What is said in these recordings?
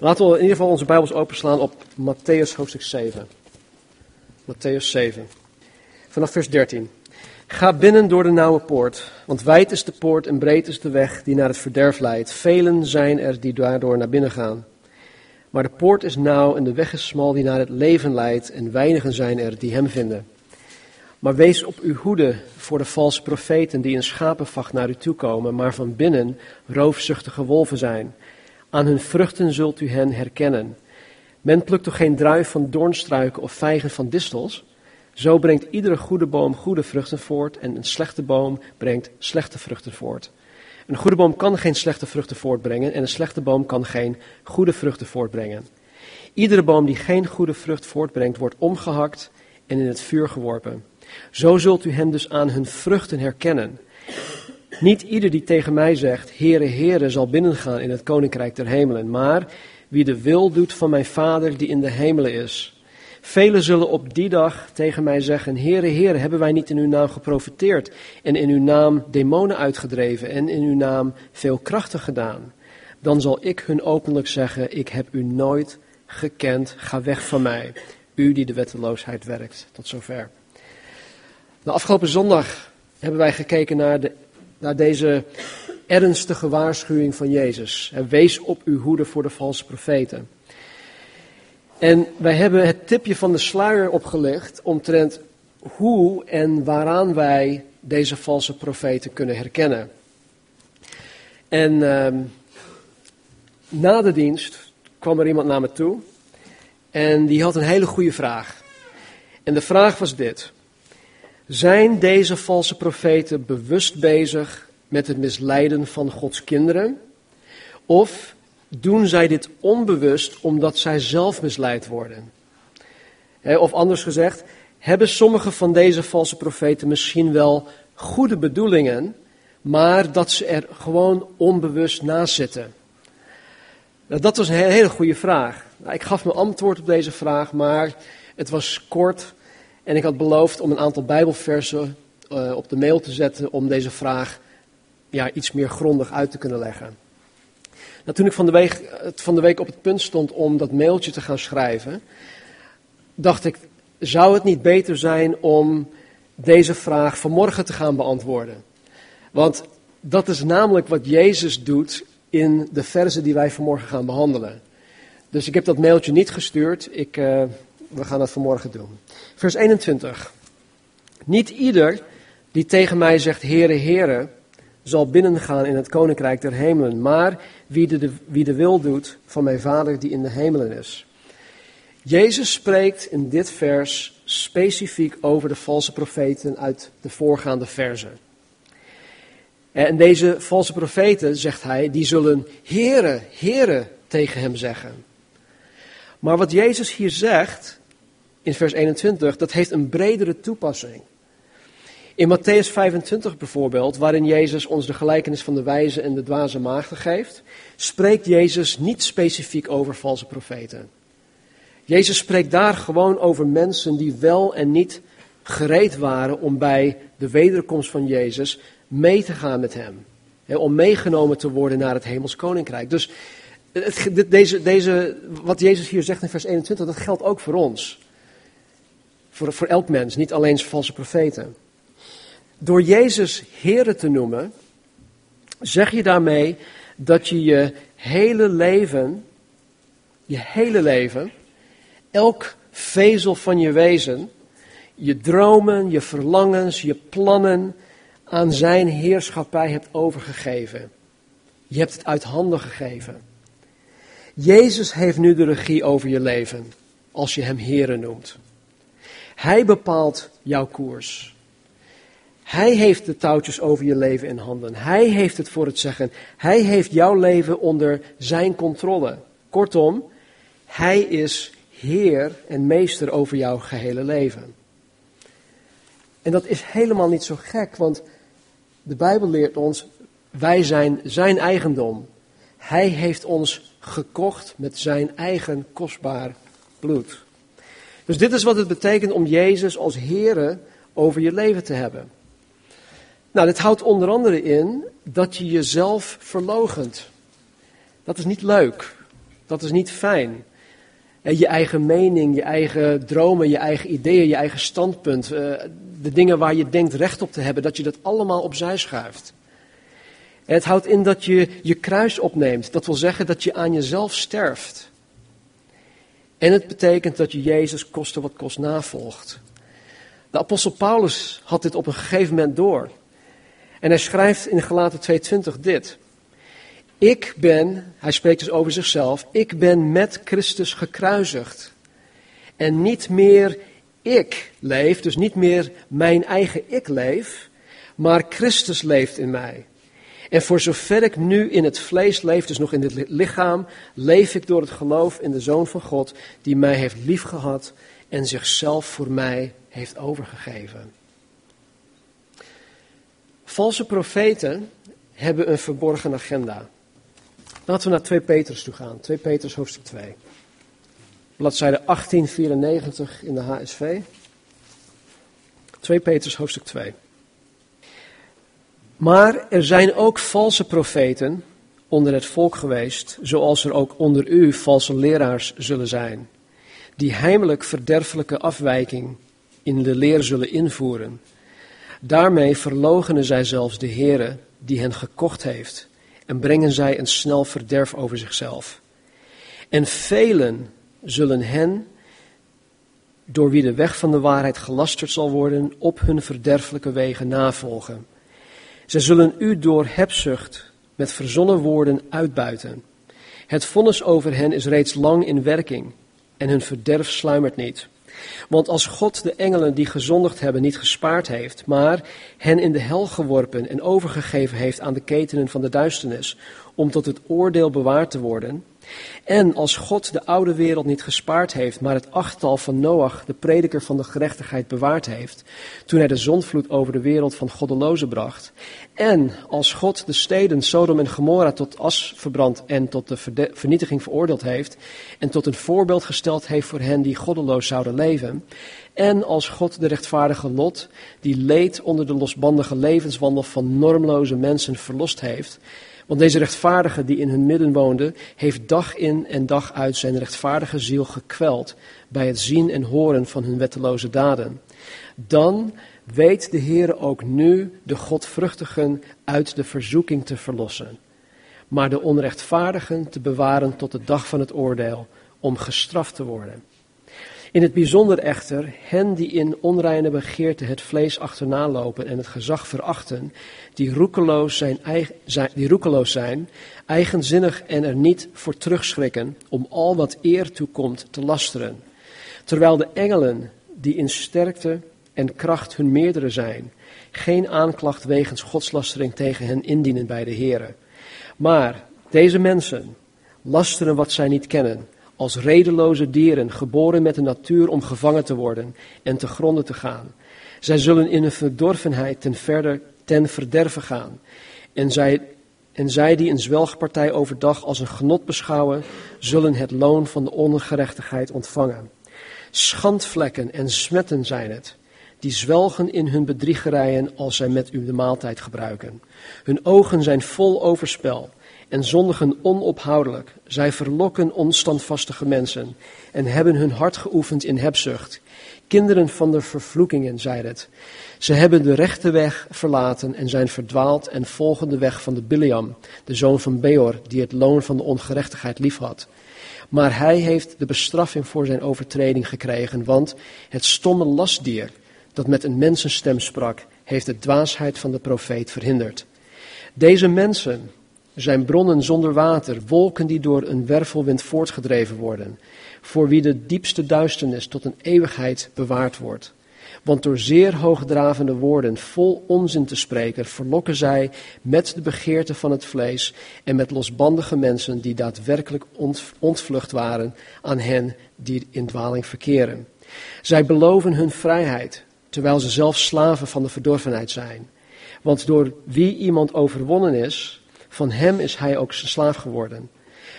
Laten we in ieder geval onze Bijbels openslaan op Matthäus hoofdstuk 7. Matthäus 7. Vanaf vers 13. Ga binnen door de nauwe poort, want wijd is de poort en breed is de weg die naar het verderf leidt. Velen zijn er die daardoor naar binnen gaan. Maar de poort is nauw en de weg is smal die naar het leven leidt en weinigen zijn er die hem vinden. Maar wees op uw hoede voor de valse profeten die in schapenvacht naar u toe komen, maar van binnen roofzuchtige wolven zijn. Aan hun vruchten zult u hen herkennen. Men plukt toch geen druif van doornstruiken of vijgen van distels? Zo brengt iedere goede boom goede vruchten voort en een slechte boom brengt slechte vruchten voort. Een goede boom kan geen slechte vruchten voortbrengen en een slechte boom kan geen goede vruchten voortbrengen. Iedere boom die geen goede vrucht voortbrengt wordt omgehakt en in het vuur geworpen. Zo zult u hen dus aan hun vruchten herkennen. Niet ieder die tegen mij zegt, Heere, Heere, zal binnengaan in het koninkrijk der hemelen, maar wie de wil doet van mijn Vader die in de hemelen is. Velen zullen op die dag tegen mij zeggen, Heere, Heere, hebben wij niet in uw naam geprofiteerd en in uw naam demonen uitgedreven en in uw naam veel krachten gedaan? Dan zal ik hun openlijk zeggen, ik heb u nooit gekend, ga weg van mij, u die de wetteloosheid werkt. Tot zover. De afgelopen zondag hebben wij gekeken naar, de, naar deze ernstige waarschuwing van Jezus. Wees op uw hoede voor de valse profeten. En wij hebben het tipje van de sluier opgelegd omtrent hoe en waaraan wij deze valse profeten kunnen herkennen. En uh, na de dienst kwam er iemand naar me toe en die had een hele goede vraag. En de vraag was dit. Zijn deze valse profeten bewust bezig met het misleiden van Gods kinderen? Of doen zij dit onbewust omdat zij zelf misleid worden? Of anders gezegd, hebben sommige van deze valse profeten misschien wel goede bedoelingen, maar dat ze er gewoon onbewust naast zitten? Nou, dat was een hele goede vraag. Nou, ik gaf mijn antwoord op deze vraag, maar het was kort en ik had beloofd om een aantal Bijbelversen uh, op de mail te zetten om deze vraag ja, iets meer grondig uit te kunnen leggen. Nou, toen ik van de, week, van de week op het punt stond om dat mailtje te gaan schrijven, dacht ik, zou het niet beter zijn om deze vraag vanmorgen te gaan beantwoorden? Want dat is namelijk wat Jezus doet in de versen die wij vanmorgen gaan behandelen. Dus ik heb dat mailtje niet gestuurd. Ik, uh, we gaan dat vanmorgen doen. Vers 21. Niet ieder die tegen mij zegt, Heere, Heere, zal binnengaan in het koninkrijk der hemelen, maar wie de, wie de wil doet van mijn Vader die in de hemelen is. Jezus spreekt in dit vers specifiek over de valse profeten uit de voorgaande versen. En deze valse profeten, zegt hij, die zullen Heere, Heere tegen hem zeggen. Maar wat Jezus hier zegt, in vers 21, dat heeft een bredere toepassing. In Matthäus 25 bijvoorbeeld, waarin Jezus ons de gelijkenis van de wijze en de dwaze maagden geeft, spreekt Jezus niet specifiek over valse profeten. Jezus spreekt daar gewoon over mensen die wel en niet gereed waren om bij de wederkomst van Jezus mee te gaan met hem. om meegenomen te worden naar het hemels koninkrijk. Dus deze, deze, wat Jezus hier zegt in vers 21, dat geldt ook voor ons. Voor, voor elk mens, niet alleen valse profeten. Door Jezus Heere te noemen, zeg je daarmee dat je je hele leven, je hele leven, elk vezel van je wezen, je dromen, je verlangens, je plannen aan zijn heerschappij hebt overgegeven. Je hebt het uit handen gegeven. Jezus heeft nu de regie over je leven, als je hem Heere noemt. Hij bepaalt jouw koers. Hij heeft de touwtjes over je leven in handen. Hij heeft het voor het zeggen. Hij heeft jouw leven onder zijn controle. Kortom, hij is Heer en Meester over jouw gehele leven. En dat is helemaal niet zo gek, want de Bijbel leert ons, wij zijn zijn eigendom. Hij heeft ons gekocht met zijn eigen kostbaar bloed. Dus dit is wat het betekent om Jezus als Heere over je leven te hebben. Nou, dit houdt onder andere in dat je jezelf verlogent. Dat is niet leuk. Dat is niet fijn. Je eigen mening, je eigen dromen, je eigen ideeën, je eigen standpunt, eh, de dingen waar je denkt recht op te hebben, dat je dat allemaal opzij schuift. Het houdt in dat je je kruis opneemt. Dat wil zeggen dat je aan jezelf sterft. En het betekent dat je Jezus koste wat kost navolgt. De apostel Paulus had dit op een gegeven moment door. En hij schrijft in Galaten 2:20 dit. Ik ben, hij spreekt dus over zichzelf, ik ben met Christus gekruisigd. En niet meer ik leef, dus niet meer mijn eigen ik leef, maar Christus leeft in mij. En voor zover ik nu in het vlees leef, dus nog in dit lichaam, leef ik door het geloof in de Zoon van God, die mij heeft liefgehad en zichzelf voor mij heeft overgegeven. Valse profeten hebben een verborgen agenda. Laten we naar 2 Petrus toe gaan. 2 Petrus hoofdstuk 2. Bladzijde 1894 in de HSV. 2 Petrus hoofdstuk 2. Maar er zijn ook valse profeten onder het volk geweest, zoals er ook onder u valse leraars zullen zijn, die heimelijk verderfelijke afwijking in de leer zullen invoeren. Daarmee verlogenen zij zelfs de Heere die hen gekocht heeft en brengen zij een snel verderf over zichzelf. En velen zullen hen, door wie de weg van de waarheid gelasterd zal worden, op hun verderfelijke wegen navolgen. Zij zullen u door hebzucht met verzonnen woorden uitbuiten. Het vonnis over hen is reeds lang in werking en hun verderf sluimert niet. Want als God de engelen die gezondigd hebben niet gespaard heeft, maar hen in de hel geworpen en overgegeven heeft aan de ketenen van de duisternis, om tot het oordeel bewaard te worden, en als God de oude wereld niet gespaard heeft, maar het achttal van Noach, de prediker van de gerechtigheid, bewaard heeft, toen hij de zondvloed over de wereld van goddelozen bracht, en als God de steden Sodom en Gomorra tot as verbrand en tot de vernietiging veroordeeld heeft, en tot een voorbeeld gesteld heeft voor hen die goddeloos zouden leven, en als God de rechtvaardige Lot, die leed onder de losbandige levenswandel van normloze mensen, verlost heeft, want deze rechtvaardige die in hun midden woonde, heeft dag in en dag uit zijn rechtvaardige ziel gekweld bij het zien en horen van hun wetteloze daden. Dan weet de Heer ook nu de godvruchtigen uit de verzoeking te verlossen, maar de onrechtvaardigen te bewaren tot de dag van het oordeel, om gestraft te worden. In het bijzonder echter hen die in onreine begeerte het vlees achterna lopen en het gezag verachten, die roekeloos zijn, die roekeloos zijn, eigenzinnig en er niet voor terugschrikken om al wat eer toekomt te lasteren. Terwijl de engelen, die in sterkte en kracht hun meerdere zijn, geen aanklacht wegens godslastering tegen hen indienen bij de Here. Maar deze mensen lasteren wat zij niet kennen als redeloze dieren, geboren met de natuur om gevangen te worden en te gronden te gaan. Zij zullen in hun verdorvenheid ten, verder, ten verderven gaan. En zij, en zij die een zwelgpartij overdag als een genot beschouwen, zullen het loon van de ongerechtigheid ontvangen. Schandvlekken en smetten zijn het, die zwelgen in hun bedriegerijen als zij met u de maaltijd gebruiken. Hun ogen zijn vol overspel en zondigen onophoudelijk. Zij verlokken onstandvastige mensen en hebben hun hart geoefend in hebzucht. Kinderen van de vervloekingen, zei het. Ze hebben de rechte weg verlaten en zijn verdwaald en volgen de weg van de Biliam, de zoon van Beor, die het loon van de ongerechtigheid liefhad. Maar hij heeft de bestraffing voor zijn overtreding gekregen, want het stomme lastdier dat met een mensenstem sprak, heeft de dwaasheid van de profeet verhinderd. Deze mensen, zijn bronnen zonder water, wolken die door een wervelwind voortgedreven worden, voor wie de diepste duisternis tot een eeuwigheid bewaard wordt. Want door zeer hoogdravende woorden, vol onzin te spreken, verlokken zij met de begeerte van het vlees en met losbandige mensen die daadwerkelijk ontvlucht waren aan hen die in dwaling verkeren. Zij beloven hun vrijheid, terwijl ze zelf slaven van de verdorvenheid zijn. Want door wie iemand overwonnen is, van hem is hij ook zijn slaaf geworden.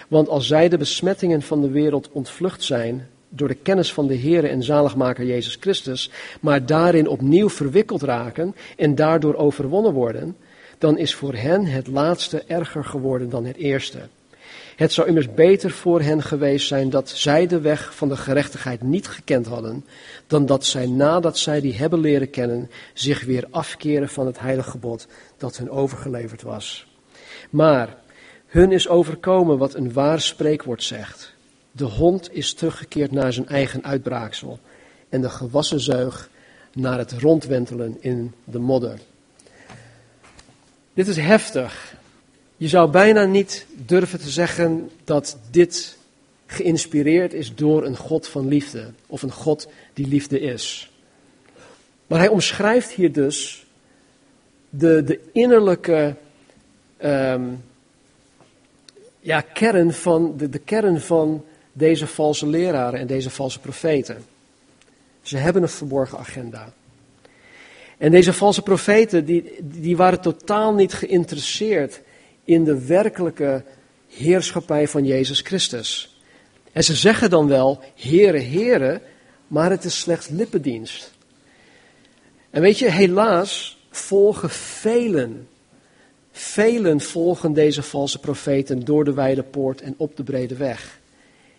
Want als zij de besmettingen van de wereld ontvlucht zijn door de kennis van de Heere en zaligmaker Jezus Christus, maar daarin opnieuw verwikkeld raken en daardoor overwonnen worden, dan is voor hen het laatste erger geworden dan het eerste. Het zou immers beter voor hen geweest zijn dat zij de weg van de gerechtigheid niet gekend hadden, dan dat zij nadat zij die hebben leren kennen, zich weer afkeren van het heilige gebod dat hun overgeleverd was. Maar hun is overkomen wat een waar spreekwoord zegt. De hond is teruggekeerd naar zijn eigen uitbraaksel en de gewassen zeug naar het rondwentelen in de modder. Dit is heftig. Je zou bijna niet durven te zeggen dat dit geïnspireerd is door een God van liefde of een God die liefde is. Maar hij omschrijft hier dus de, de innerlijke ehm, ja, kern van, de, de kern van deze valse leraren en deze valse profeten. Ze hebben een verborgen agenda. En deze valse profeten, die, die waren totaal niet geïnteresseerd in de werkelijke heerschappij van Jezus Christus. En ze zeggen dan wel, heren, heren, maar het is slechts lippendienst. En weet je, helaas volgen velen, velen volgen deze valse profeten door de wijde poort en op de brede weg.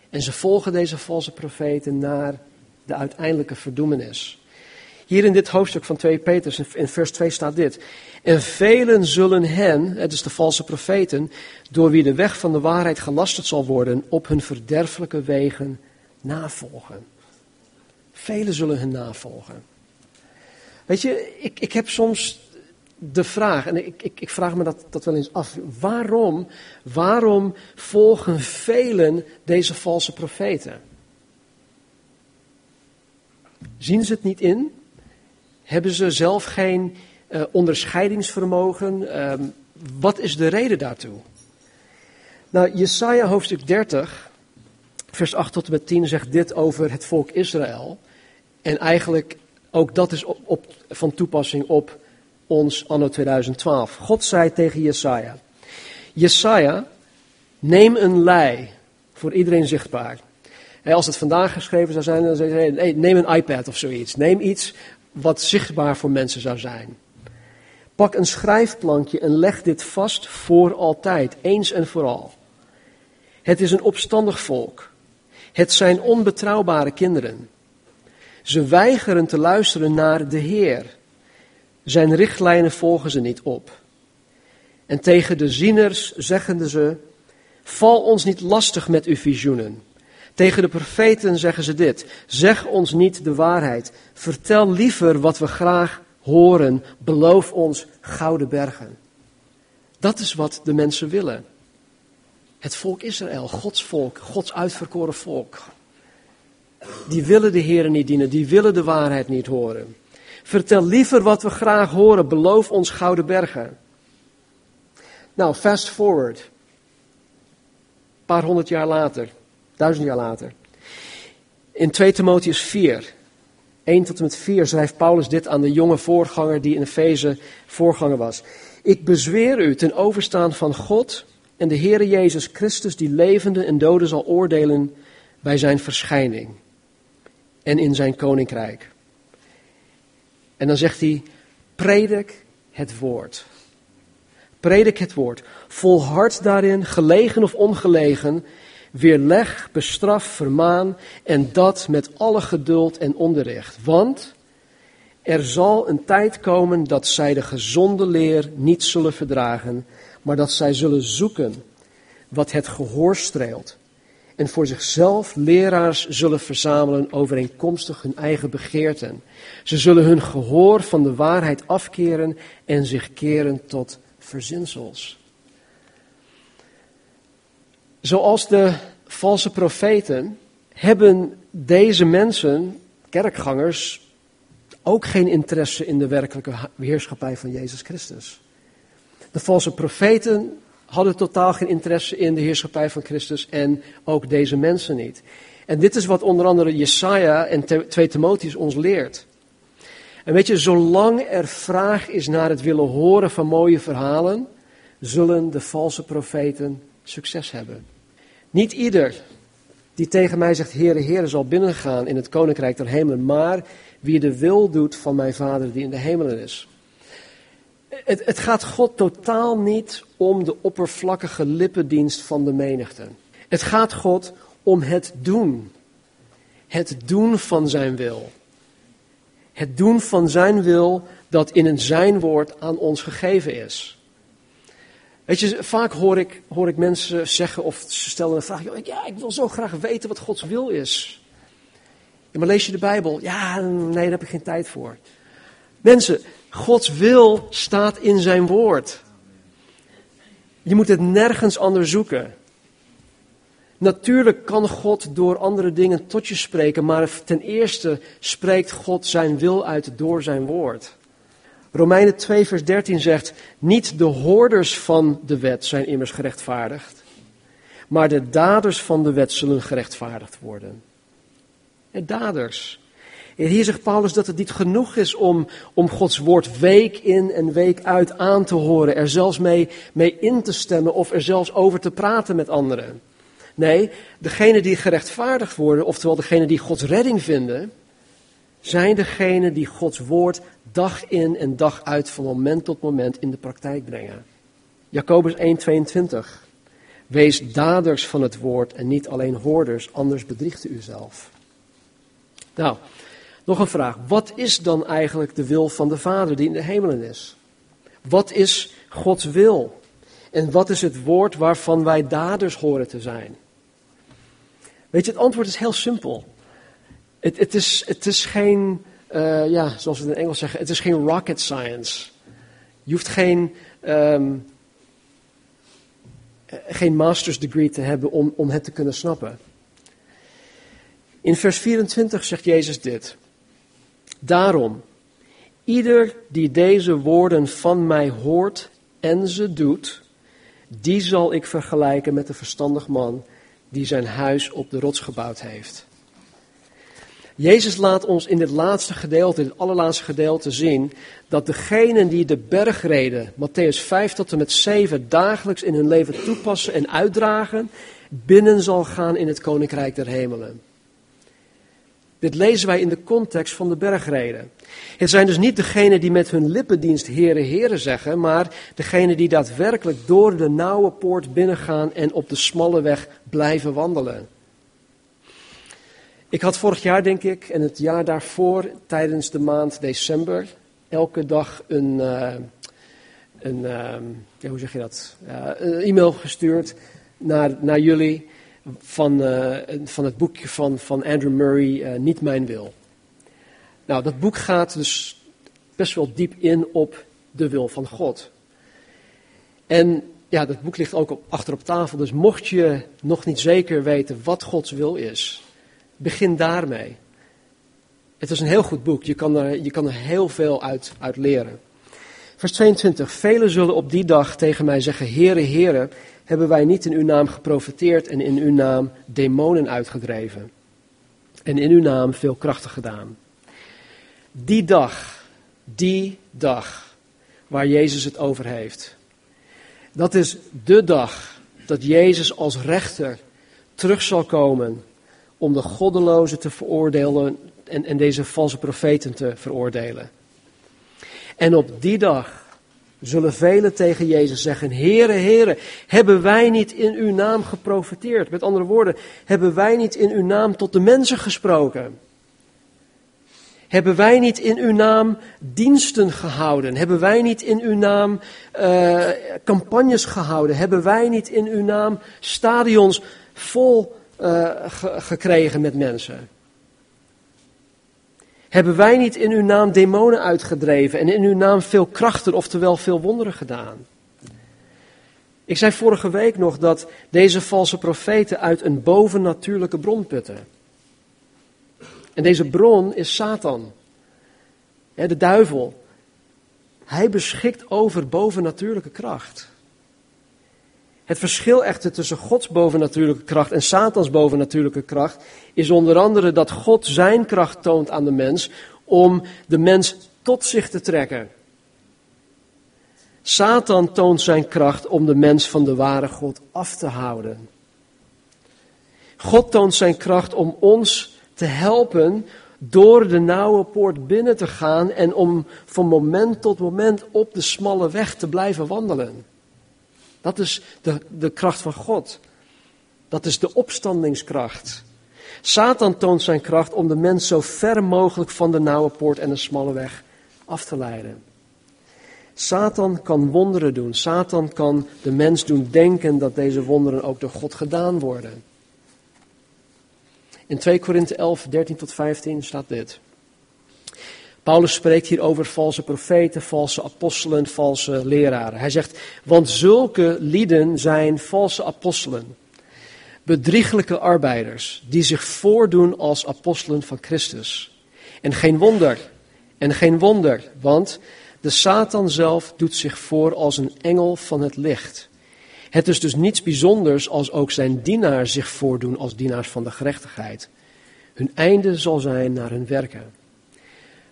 En ze volgen deze valse profeten naar de uiteindelijke verdoemenis. Hier in dit hoofdstuk van 2 Petrus, in vers 2 staat dit. En velen zullen hen, het is de valse profeten, door wie de weg van de waarheid gelasterd zal worden, op hun verderfelijke wegen navolgen. Velen zullen hen navolgen. Weet je, ik, ik heb soms de vraag, en ik, ik, ik vraag me dat, dat wel eens af, waarom, waarom volgen velen deze valse profeten? Zien ze het niet in? Hebben ze zelf geen uh, onderscheidingsvermogen? Uh, wat is de reden daartoe? Nou, Jesaja hoofdstuk 30, vers 8 tot en met 10 zegt dit over het volk Israël. En eigenlijk ook dat is op, van toepassing op ons anno 2012. God zei tegen Jesaja, Jesaja, neem een lei, voor iedereen zichtbaar. als het vandaag geschreven zou zijn, dan zou zeggen, neem een iPad of zoiets. Neem iets wat zichtbaar voor mensen zou zijn. Pak een schrijfplankje en leg dit vast voor altijd, eens en vooral. Het is een opstandig volk. Het zijn onbetrouwbare kinderen. Ze weigeren te luisteren naar de Heer. Zijn richtlijnen volgen ze niet op. En tegen de zieners zeggen ze: Val ons niet lastig met uw visioenen. Tegen de profeten zeggen ze dit: Zeg ons niet de waarheid. Vertel liever wat we graag horen. Beloof ons gouden bergen. Dat is wat de mensen willen. Het volk Israël, Gods volk, Gods uitverkoren volk. Die willen de Heer niet dienen, die willen de waarheid niet horen. Vertel liever wat we graag horen. Beloof ons gouden bergen. Nou, fast forward. Een paar honderd jaar later duizend jaar later. In 2 Timotheus 4, 1 tot en met 4 schrijft Paulus dit aan de jonge voorganger die in Efeze voorganger was. Ik bezweer u ten overstaan van God en de Heere Jezus Christus die levenden en doden zal oordelen bij zijn verschijning en in zijn koninkrijk. En dan zegt hij, predik het woord. Predik het woord. Volhard daarin, gelegen of ongelegen, Weerleg, bestraf, vermaan en dat met alle geduld en onderricht. Want er zal een tijd komen dat zij de gezonde leer niet zullen verdragen, maar dat zij zullen zoeken wat het gehoor streelt. En voor zichzelf leraars zullen verzamelen overeenkomstig hun eigen begeerten. Ze zullen hun gehoor van de waarheid afkeren en zich keren tot verzinsels. Zoals de valse profeten hebben deze mensen, kerkgangers, ook geen interesse in de werkelijke heerschappij van Jezus Christus. De valse profeten hadden totaal geen interesse in de heerschappij van Christus en ook deze mensen niet. En dit is wat onder andere Jesaja en 2 Timotheus ons leert. En weet je, zolang er vraag is naar het willen horen van mooie verhalen, zullen de valse profeten succes hebben. Niet ieder die tegen mij zegt, Heere, Heere, zal binnengaan in het koninkrijk der hemelen, maar wie de wil doet van mijn Vader die in de hemelen is. Het, het gaat God totaal niet om de oppervlakkige lippendienst van de menigte. Het gaat God om het doen. Het doen van zijn wil. Het doen van zijn wil dat in een zijn woord aan ons gegeven is. Weet je, vaak hoor ik, hoor ik mensen zeggen of ze stellen een vraag. Ja, ik wil zo graag weten wat Gods wil is. Ja, maar lees je de Bijbel? Ja, nee, daar heb ik geen tijd voor. Mensen, Gods wil staat in zijn woord. Je moet het nergens anders zoeken. Natuurlijk kan God door andere dingen tot je spreken, maar ten eerste spreekt God zijn wil uit door zijn woord. Romeinen 2, vers 13 zegt: Niet de hoorders van de wet zijn immers gerechtvaardigd, maar de daders van de wet zullen gerechtvaardigd worden. De daders. Hier zegt Paulus dat het niet genoeg is om, om Gods woord week in en week uit aan te horen, er zelfs mee, mee in te stemmen of er zelfs over te praten met anderen. Nee, degenen die gerechtvaardigd worden, oftewel degenen die Gods redding vinden, zijn degenen die Gods woord dag in en dag uit van moment tot moment in de praktijk brengen. Jacobus 1:22. Wees daders van het woord en niet alleen hoorders, anders bedriegt u uzelf. Nou, nog een vraag. Wat is dan eigenlijk de wil van de Vader die in de hemelen is? Wat is Gods wil? En wat is het woord waarvan wij daders horen te zijn? Weet je, het antwoord is heel simpel. Het, het, is, het is geen, uh, ja, zoals we het in Engels zeggen, het is geen rocket science. Je hoeft geen, um, geen master's degree te hebben om, om het te kunnen snappen. In vers 24 zegt Jezus dit. Daarom, ieder die deze woorden van mij hoort en ze doet, die zal ik vergelijken met de verstandig man die zijn huis op de rots gebouwd heeft. Jezus laat ons in dit laatste gedeelte, in het allerlaatste gedeelte zien dat degenen die de bergreden, Matthäus 5 tot en met 7, dagelijks in hun leven toepassen en uitdragen, binnen zal gaan in het koninkrijk der hemelen. Dit lezen wij in de context van de bergreden. Het zijn dus niet degenen die met hun lippendienst heren, heren zeggen, maar degenen die daadwerkelijk door de nauwe poort binnengaan en op de smalle weg blijven wandelen. Ik had vorig jaar, denk ik, en het jaar daarvoor, tijdens de maand december, elke dag een, uh, een ja, hoe zeg je dat, een e-mail gestuurd naar, naar jullie van, uh, van het boekje van, van Andrew Murray, uh, Niet Mijn Wil. Nou, dat boek gaat dus best wel diep in op de wil van God. En ja, dat boek ligt ook achter op tafel, dus mocht je nog niet zeker weten wat Gods wil is, begin daarmee. Het is een heel goed boek, je kan er, je kan er heel veel uit, uit leren. Vers 22. Velen zullen op die dag tegen mij zeggen: Heere, Heere, hebben wij niet in uw naam geprofiteerd en in uw naam demonen uitgedreven? En in uw naam veel krachten gedaan. Die dag, die dag waar Jezus het over heeft. Dat is de dag dat Jezus als rechter terug zal komen om de goddelozen te veroordelen en, en deze valse profeten te veroordelen. En op die dag zullen velen tegen Jezus zeggen, Heere, Heere, hebben wij niet in uw naam geprofiteerd? Met andere woorden, hebben wij niet in uw naam tot de mensen gesproken? Hebben wij niet in uw naam diensten gehouden? Hebben wij niet in uw naam uh, campagnes gehouden? Hebben wij niet in uw naam stadions vol uh, gekregen met mensen? Hebben wij niet in uw naam demonen uitgedreven en in uw naam veel krachten, oftewel veel wonderen gedaan? Ik zei vorige week nog dat deze valse profeten uit een bovennatuurlijke bron putten. En deze bron is Satan, de duivel. Hij beschikt over bovennatuurlijke kracht. Het verschil echter tussen Gods bovennatuurlijke kracht en Satans bovennatuurlijke kracht is onder andere dat God zijn kracht toont aan de mens om de mens tot zich te trekken. Satan toont zijn kracht om de mens van de ware God af te houden. God toont zijn kracht om ons te helpen door de nauwe poort binnen te gaan en om van moment tot moment op de smalle weg te blijven wandelen. Dat is de, de kracht van God. Dat is de opstandingskracht. Satan toont zijn kracht om de mens zo ver mogelijk van de nauwe poort en de smalle weg af te leiden. Satan kan wonderen doen. Satan kan de mens doen denken dat deze wonderen ook door God gedaan worden. In 2 Korinthe 11, 13 tot 15 staat dit. Paulus spreekt hier over valse profeten, valse apostelen, valse leraren. Hij zegt, want zulke lieden zijn valse apostelen, bedrieglijke arbeiders, die zich voordoen als apostelen van Christus. En geen wonder, en geen wonder, want de Satan zelf doet zich voor als een engel van het licht. Het is dus niets bijzonders als ook zijn dienaars zich voordoen als dienaars van de gerechtigheid. Hun einde zal zijn naar hun werken.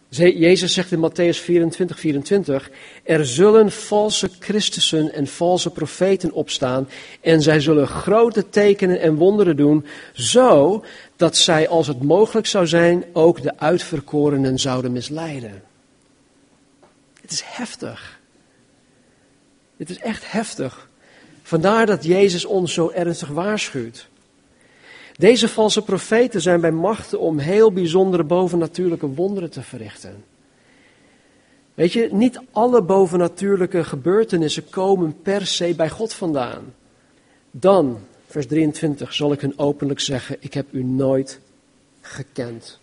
Jezus zegt in Matthäus 24, 24, er zullen valse Christussen en valse profeten opstaan en zij zullen grote tekenen en wonderen doen, zo dat zij, als het mogelijk zou zijn, ook de uitverkorenen zouden misleiden. Het is heftig. Het is echt heftig. Vandaar dat Jezus ons zo ernstig waarschuwt. Deze valse profeten zijn bij machten om heel bijzondere bovennatuurlijke wonderen te verrichten. Weet je, niet alle bovennatuurlijke gebeurtenissen komen per se bij God vandaan. Dan, vers 23, zal ik hun openlijk zeggen: Ik heb u nooit gekend.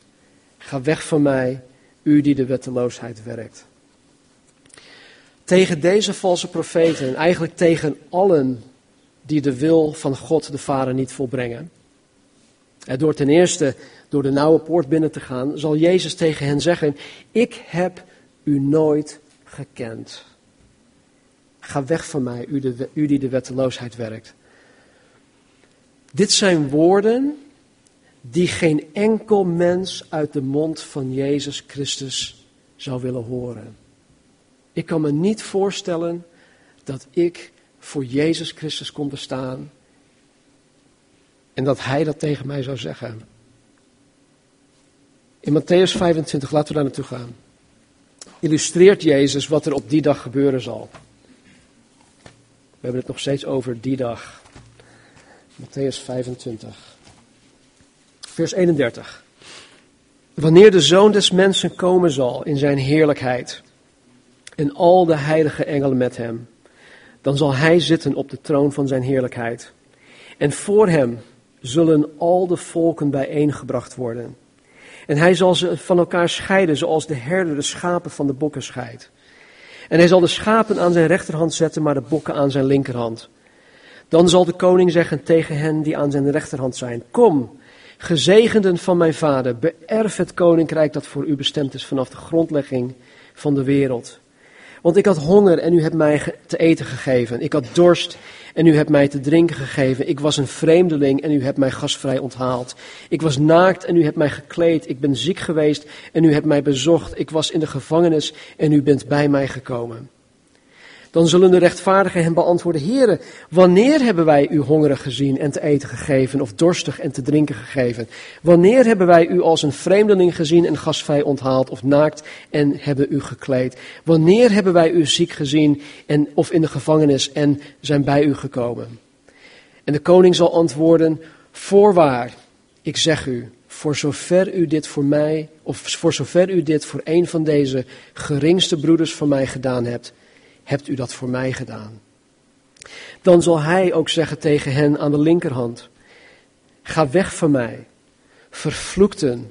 Ga weg van mij, u die de wetteloosheid werkt. Tegen deze valse profeten en eigenlijk tegen allen die de wil van God de Vader niet volbrengen. Door ten eerste door de nauwe poort binnen te gaan, zal Jezus tegen hen zeggen: Ik heb u nooit gekend. Ga weg van mij, u, u die de wetteloosheid werkt. Dit zijn woorden die geen enkel mens uit de mond van Jezus Christus zou willen horen. Ik kan me niet voorstellen dat ik voor Jezus Christus kon bestaan en dat Hij dat tegen mij zou zeggen. In Matthäus 25, laten we daar naartoe gaan, illustreert Jezus wat er op die dag gebeuren zal. We hebben het nog steeds over die dag. Matthäus 25, vers 31. Wanneer de Zoon des Mensen komen zal in zijn heerlijkheid en al de heilige engelen met hem. Dan zal hij zitten op de troon van zijn heerlijkheid. En voor hem zullen al de volken bijeengebracht worden. En hij zal ze van elkaar scheiden, zoals de herder de schapen van de bokken scheidt. En hij zal de schapen aan zijn rechterhand zetten, maar de bokken aan zijn linkerhand. Dan zal de koning zeggen tegen hen die aan zijn rechterhand zijn: Kom, gezegenden van mijn vader, beërf het koninkrijk dat voor u bestemd is vanaf de grondlegging van de wereld. Want ik had honger en u hebt mij te eten gegeven. Ik had dorst en u hebt mij te drinken gegeven. Ik was een vreemdeling en u hebt mij gasvrij onthaald. Ik was naakt en u hebt mij gekleed. Ik ben ziek geweest en u hebt mij bezocht. Ik was in de gevangenis en u bent bij mij gekomen. Dan zullen de rechtvaardigen hem beantwoorden, Heere, wanneer hebben wij u hongerig gezien en te eten gegeven, of dorstig en te drinken gegeven? Wanneer hebben wij u als een vreemdeling gezien en gasvrij onthaald, of naakt en hebben u gekleed? Wanneer hebben wij u ziek gezien en, of in de gevangenis en zijn bij u gekomen? En de koning zal antwoorden, voorwaar, ik zeg u, voor zover u dit voor mij, of voor zover u dit voor een van deze geringste broeders van mij gedaan hebt, hebt u dat voor mij gedaan? Dan zal hij ook zeggen tegen hen aan de linkerhand, ga weg van mij, vervloekten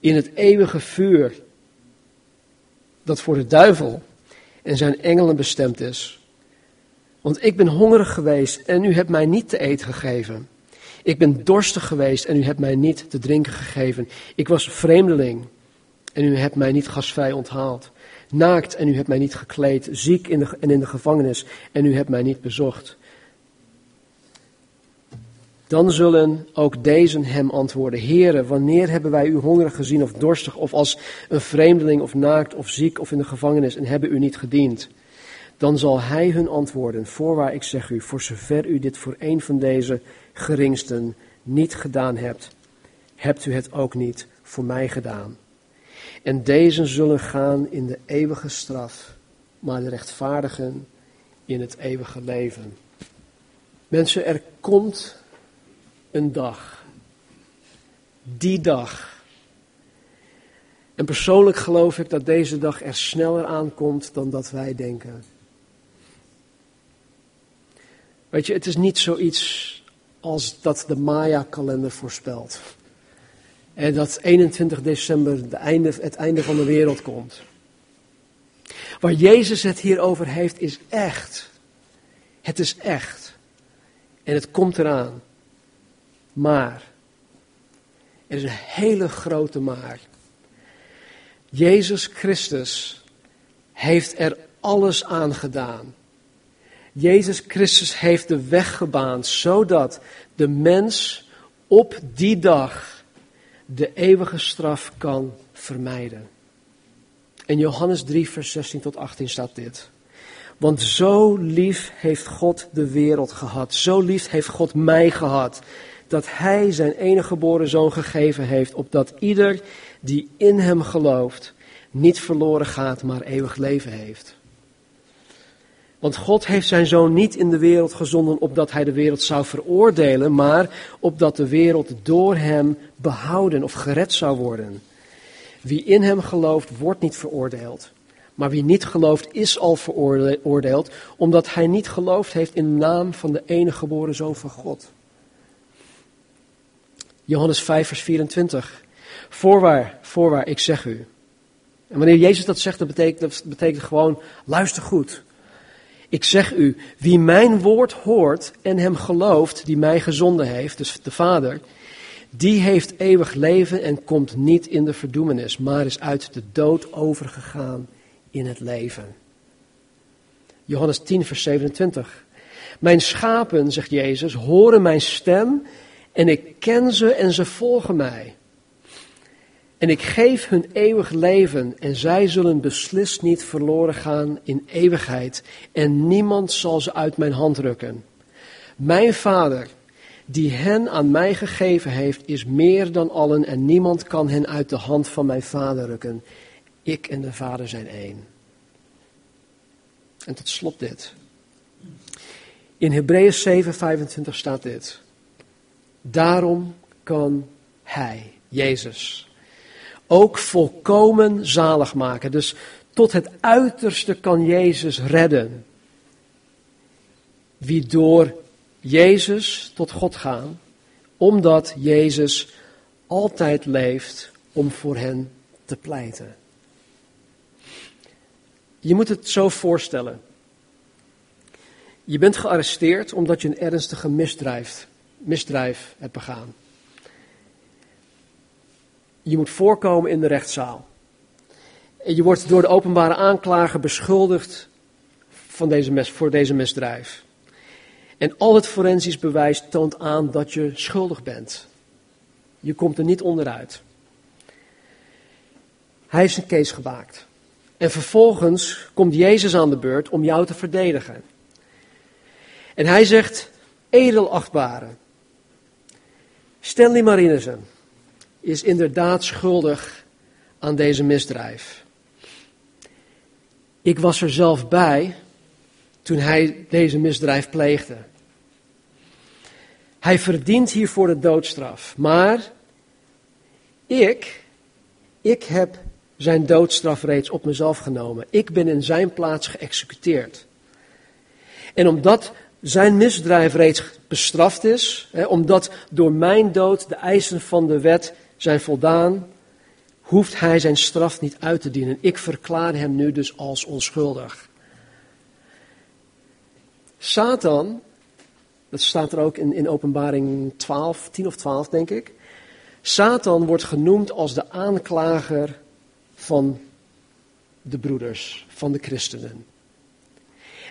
in het eeuwige vuur dat voor de duivel en zijn engelen bestemd is. Want ik ben hongerig geweest en u hebt mij niet te eten gegeven. Ik ben dorstig geweest en u hebt mij niet te drinken gegeven. Ik was vreemdeling en u hebt mij niet gasvrij onthaald naakt en u hebt mij niet gekleed, ziek in de, en in de gevangenis en u hebt mij niet bezocht. Dan zullen ook deze hem antwoorden, Heere, wanneer hebben wij u hongerig gezien of dorstig of als een vreemdeling of naakt of ziek of in de gevangenis en hebben u niet gediend? Dan zal hij hun antwoorden, voorwaar ik zeg u, voor zover u dit voor een van deze geringsten niet gedaan hebt, hebt u het ook niet voor mij gedaan. En deze zullen gaan in de eeuwige straf, maar de rechtvaardigen in het eeuwige leven. Mensen, er komt een dag. Die dag. En persoonlijk geloof ik dat deze dag er sneller aankomt dan dat wij denken. Weet je, het is niet zoiets als dat de Maya-kalender voorspelt. En dat 21 december het einde van de wereld komt. Waar Jezus het hier over heeft is echt. Het is echt. En het komt eraan. Maar. Er is een hele grote maar. Jezus Christus heeft er alles aan gedaan. Jezus Christus heeft de weg gebaand zodat de mens op die dag de eeuwige straf kan vermijden. In Johannes 3, vers 16 tot 18 staat dit. Want zo lief heeft God de wereld gehad, zo lief heeft God mij gehad, dat Hij zijn enige geboren zoon gegeven heeft, opdat ieder die in Hem gelooft niet verloren gaat, maar eeuwig leven heeft. Want God heeft zijn zoon niet in de wereld gezonden opdat hij de wereld zou veroordelen, maar opdat de wereld door hem behouden of gered zou worden. Wie in hem gelooft, wordt niet veroordeeld. Maar wie niet gelooft, is al veroordeeld, omdat hij niet geloofd heeft in de naam van de enige geboren zoon van God. Johannes 5, vers 24. Voorwaar, voorwaar, ik zeg u. En wanneer Jezus dat zegt, dat betekent, dat betekent gewoon, luister goed. Ik zeg u, wie mijn woord hoort en hem gelooft, die mij gezonden heeft, dus de Vader, die heeft eeuwig leven en komt niet in de verdoemenis, maar is uit de dood overgegaan in het leven. Johannes 10, vers 27. Mijn schapen, zegt Jezus, horen mijn stem en ik ken ze en ze volgen mij. En ik geef hun eeuwig leven en zij zullen beslist niet verloren gaan in eeuwigheid en niemand zal ze uit mijn hand rukken. Mijn Vader, die hen aan mij gegeven heeft, is meer dan allen en niemand kan hen uit de hand van mijn Vader rukken. Ik en de Vader zijn één. En tot slot dit. In Hebreeën 7:25 staat dit. Daarom kan Hij, Jezus, ook volkomen zalig maken. Dus tot het uiterste kan Jezus redden. Wie door Jezus tot God gaan, omdat Jezus altijd leeft om voor hen te pleiten. Je moet het zo voorstellen. Je bent gearresteerd omdat je een ernstige misdrijf, misdrijf hebt begaan. Je moet voorkomen in de rechtszaal. En je wordt door de openbare aanklager beschuldigd van deze mes, voor deze misdrijf. En al het forensisch bewijs toont aan dat je schuldig bent. Je komt er niet onderuit. Hij heeft zijn case gemaakt. En vervolgens komt Jezus aan de beurt om jou te verdedigen. En hij zegt, edelachtbare, Stanley Marinissen, is inderdaad schuldig aan deze misdrijf. Ik was er zelf bij toen hij deze misdrijf pleegde. Hij verdient hiervoor de doodstraf, maar ik, ik heb zijn doodstraf reeds op mezelf genomen. Ik ben in zijn plaats geëxecuteerd. En omdat zijn misdrijf reeds bestraft is, hè, omdat door mijn dood de eisen van de wet zijn voldaan, hoeft hij zijn straf niet uit te dienen. Ik verklaar hem nu dus als onschuldig. Satan, dat staat er ook in, in openbaring 12, 10 of 12 denk ik. Satan wordt genoemd als de aanklager van de broeders, van de christenen.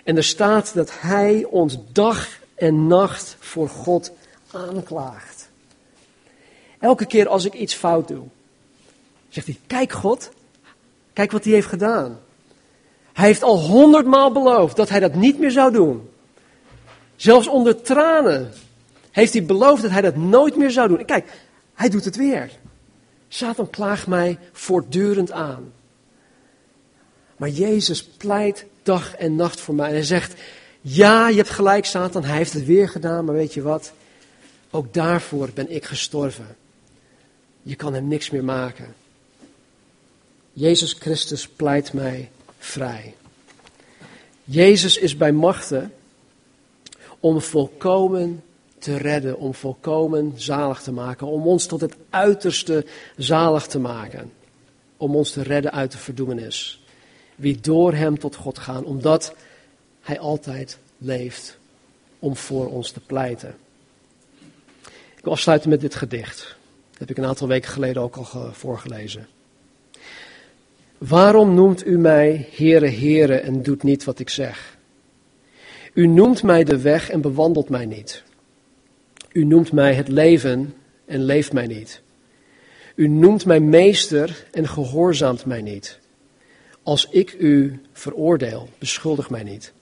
En er staat dat hij ons dag en nacht voor God aanklaagt. Elke keer als ik iets fout doe, zegt hij: Kijk, God, kijk wat hij heeft gedaan. Hij heeft al honderdmaal beloofd dat hij dat niet meer zou doen. Zelfs onder tranen heeft hij beloofd dat hij dat nooit meer zou doen. Kijk, hij doet het weer. Satan klaagt mij voortdurend aan. Maar Jezus pleit dag en nacht voor mij. En hij zegt, ja, je hebt gelijk Satan, hij heeft het weer gedaan, maar weet je wat? Ook daarvoor ben ik gestorven. Je kan hem niks meer maken. Jezus Christus pleit mij vrij. Jezus is bij machten om volkomen te redden, om volkomen zalig te maken, om ons tot het uiterste zalig te maken, om ons te redden uit de verdoemenis. Wie door Hem tot God gaan, omdat Hij altijd leeft om voor ons te pleiten. Ik wil afsluiten met dit gedicht. Dat heb ik een aantal weken geleden ook al voorgelezen. Waarom noemt u mij Heere, Heere en doet niet wat ik zeg? U noemt mij de weg en bewandelt mij niet. U noemt mij het leven en leeft mij niet. U noemt mij meester en gehoorzaamt mij niet. Als ik u veroordeel, beschuldig mij niet.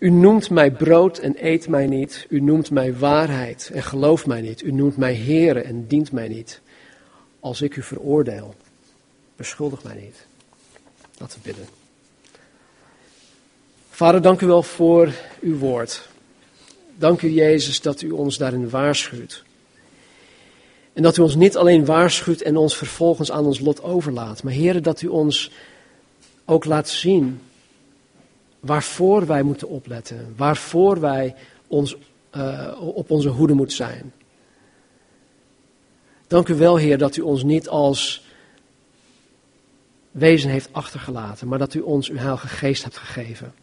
U noemt mij brood en eet mij niet. U noemt mij waarheid en gelooft mij niet. U noemt mij Heere en dient mij niet. Als ik u veroordeel, beschuldig mij niet. Laten we bidden. Vader, dank u wel voor uw woord. Dank u, Jezus, dat u ons daarin waarschuwt. En dat u ons niet alleen waarschuwt en ons vervolgens aan ons lot overlaat, maar Heer, dat u ons ook laat zien waarvoor wij moeten opletten, waarvoor wij ons, uh, op onze hoede moeten zijn. Dank u wel, Heer, dat u ons niet als wezen heeft achtergelaten, maar dat u ons uw heilige geest hebt gegeven.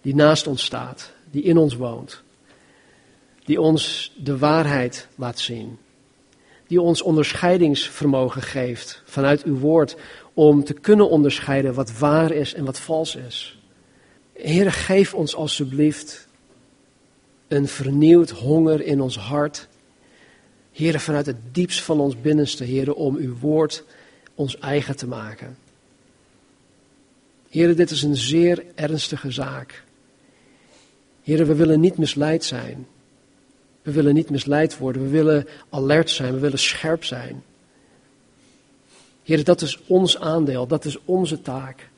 Die naast ons staat, die in ons woont. Die ons de waarheid laat zien. Die ons onderscheidingsvermogen geeft vanuit uw woord om te kunnen onderscheiden wat waar is en wat vals is. Heer, geef ons alstublieft een vernieuwd honger in ons hart. Heer, vanuit het diepst van ons binnenste, Heer, om uw woord ons eigen te maken. Heer, dit is een zeer ernstige zaak. Heer, we willen niet misleid zijn. We willen niet misleid worden. We willen alert zijn. We willen scherp zijn. Heer, dat is ons aandeel. Dat is onze taak.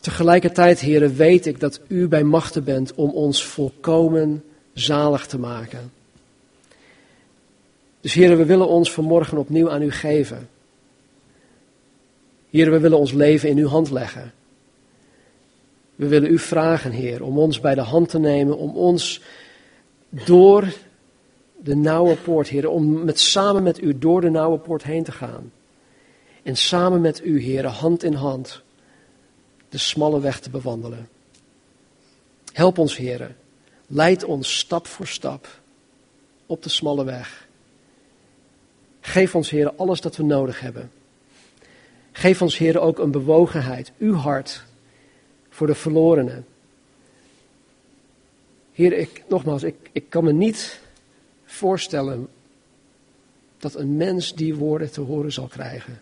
Tegelijkertijd, Heer, weet ik dat U bij machten bent om ons volkomen zalig te maken. Dus Heer, we willen ons vanmorgen opnieuw aan U geven. Heer, we willen ons leven in uw hand leggen. We willen u vragen, Heer, om ons bij de hand te nemen, om ons door de nauwe poort, Heer, om met, samen met u door de nauwe poort heen te gaan. En samen met u, Heer, hand in hand, de smalle weg te bewandelen. Help ons, Heer. Leid ons stap voor stap op de smalle weg. Geef ons, Heer, alles dat we nodig hebben. Geef ons, Heer, ook een bewogenheid, uw hart, voor de verlorenen. Heer, ik, nogmaals, ik, ik kan me niet voorstellen dat een mens die woorden te horen zal krijgen.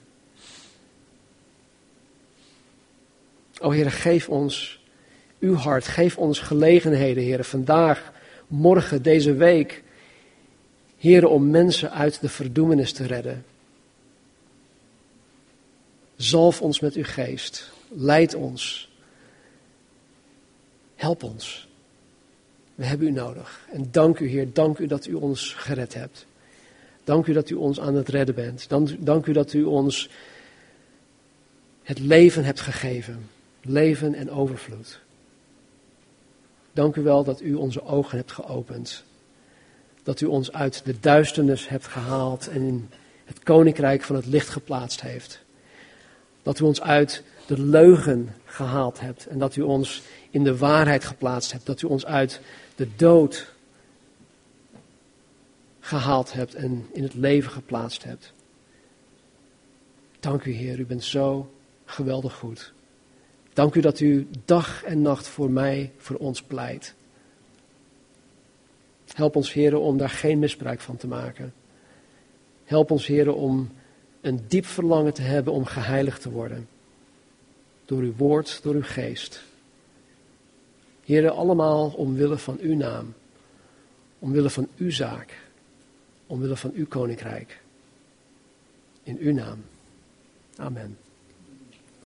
O Heer, geef ons uw hart, geef ons gelegenheden, Heer, vandaag, morgen, deze week, Heer, om mensen uit de verdoemenis te redden. Zalf ons met uw geest. Leid ons. Help ons. We hebben u nodig. En dank u, Heer, dank u dat u ons gered hebt. Dank u dat u ons aan het redden bent. Dank, dank u dat u ons het leven hebt gegeven. Leven en overvloed. Dank u wel dat u onze ogen hebt geopend. Dat u ons uit de duisternis hebt gehaald en in het koninkrijk van het licht geplaatst heeft. Dat u ons uit de leugen gehaald hebt en dat u ons in de waarheid geplaatst hebt. Dat u ons uit de dood gehaald hebt en in het leven geplaatst hebt. Dank u Heer, u bent zo geweldig goed. Dank u dat u dag en nacht voor mij, voor ons pleit. Help ons Heer om daar geen misbruik van te maken. Help ons Heer om een diep verlangen te hebben om geheiligd te worden. Door uw woord, door uw geest. Heren, allemaal omwille van uw naam. Omwille van uw zaak. Omwille van uw koninkrijk. In uw naam. Amen.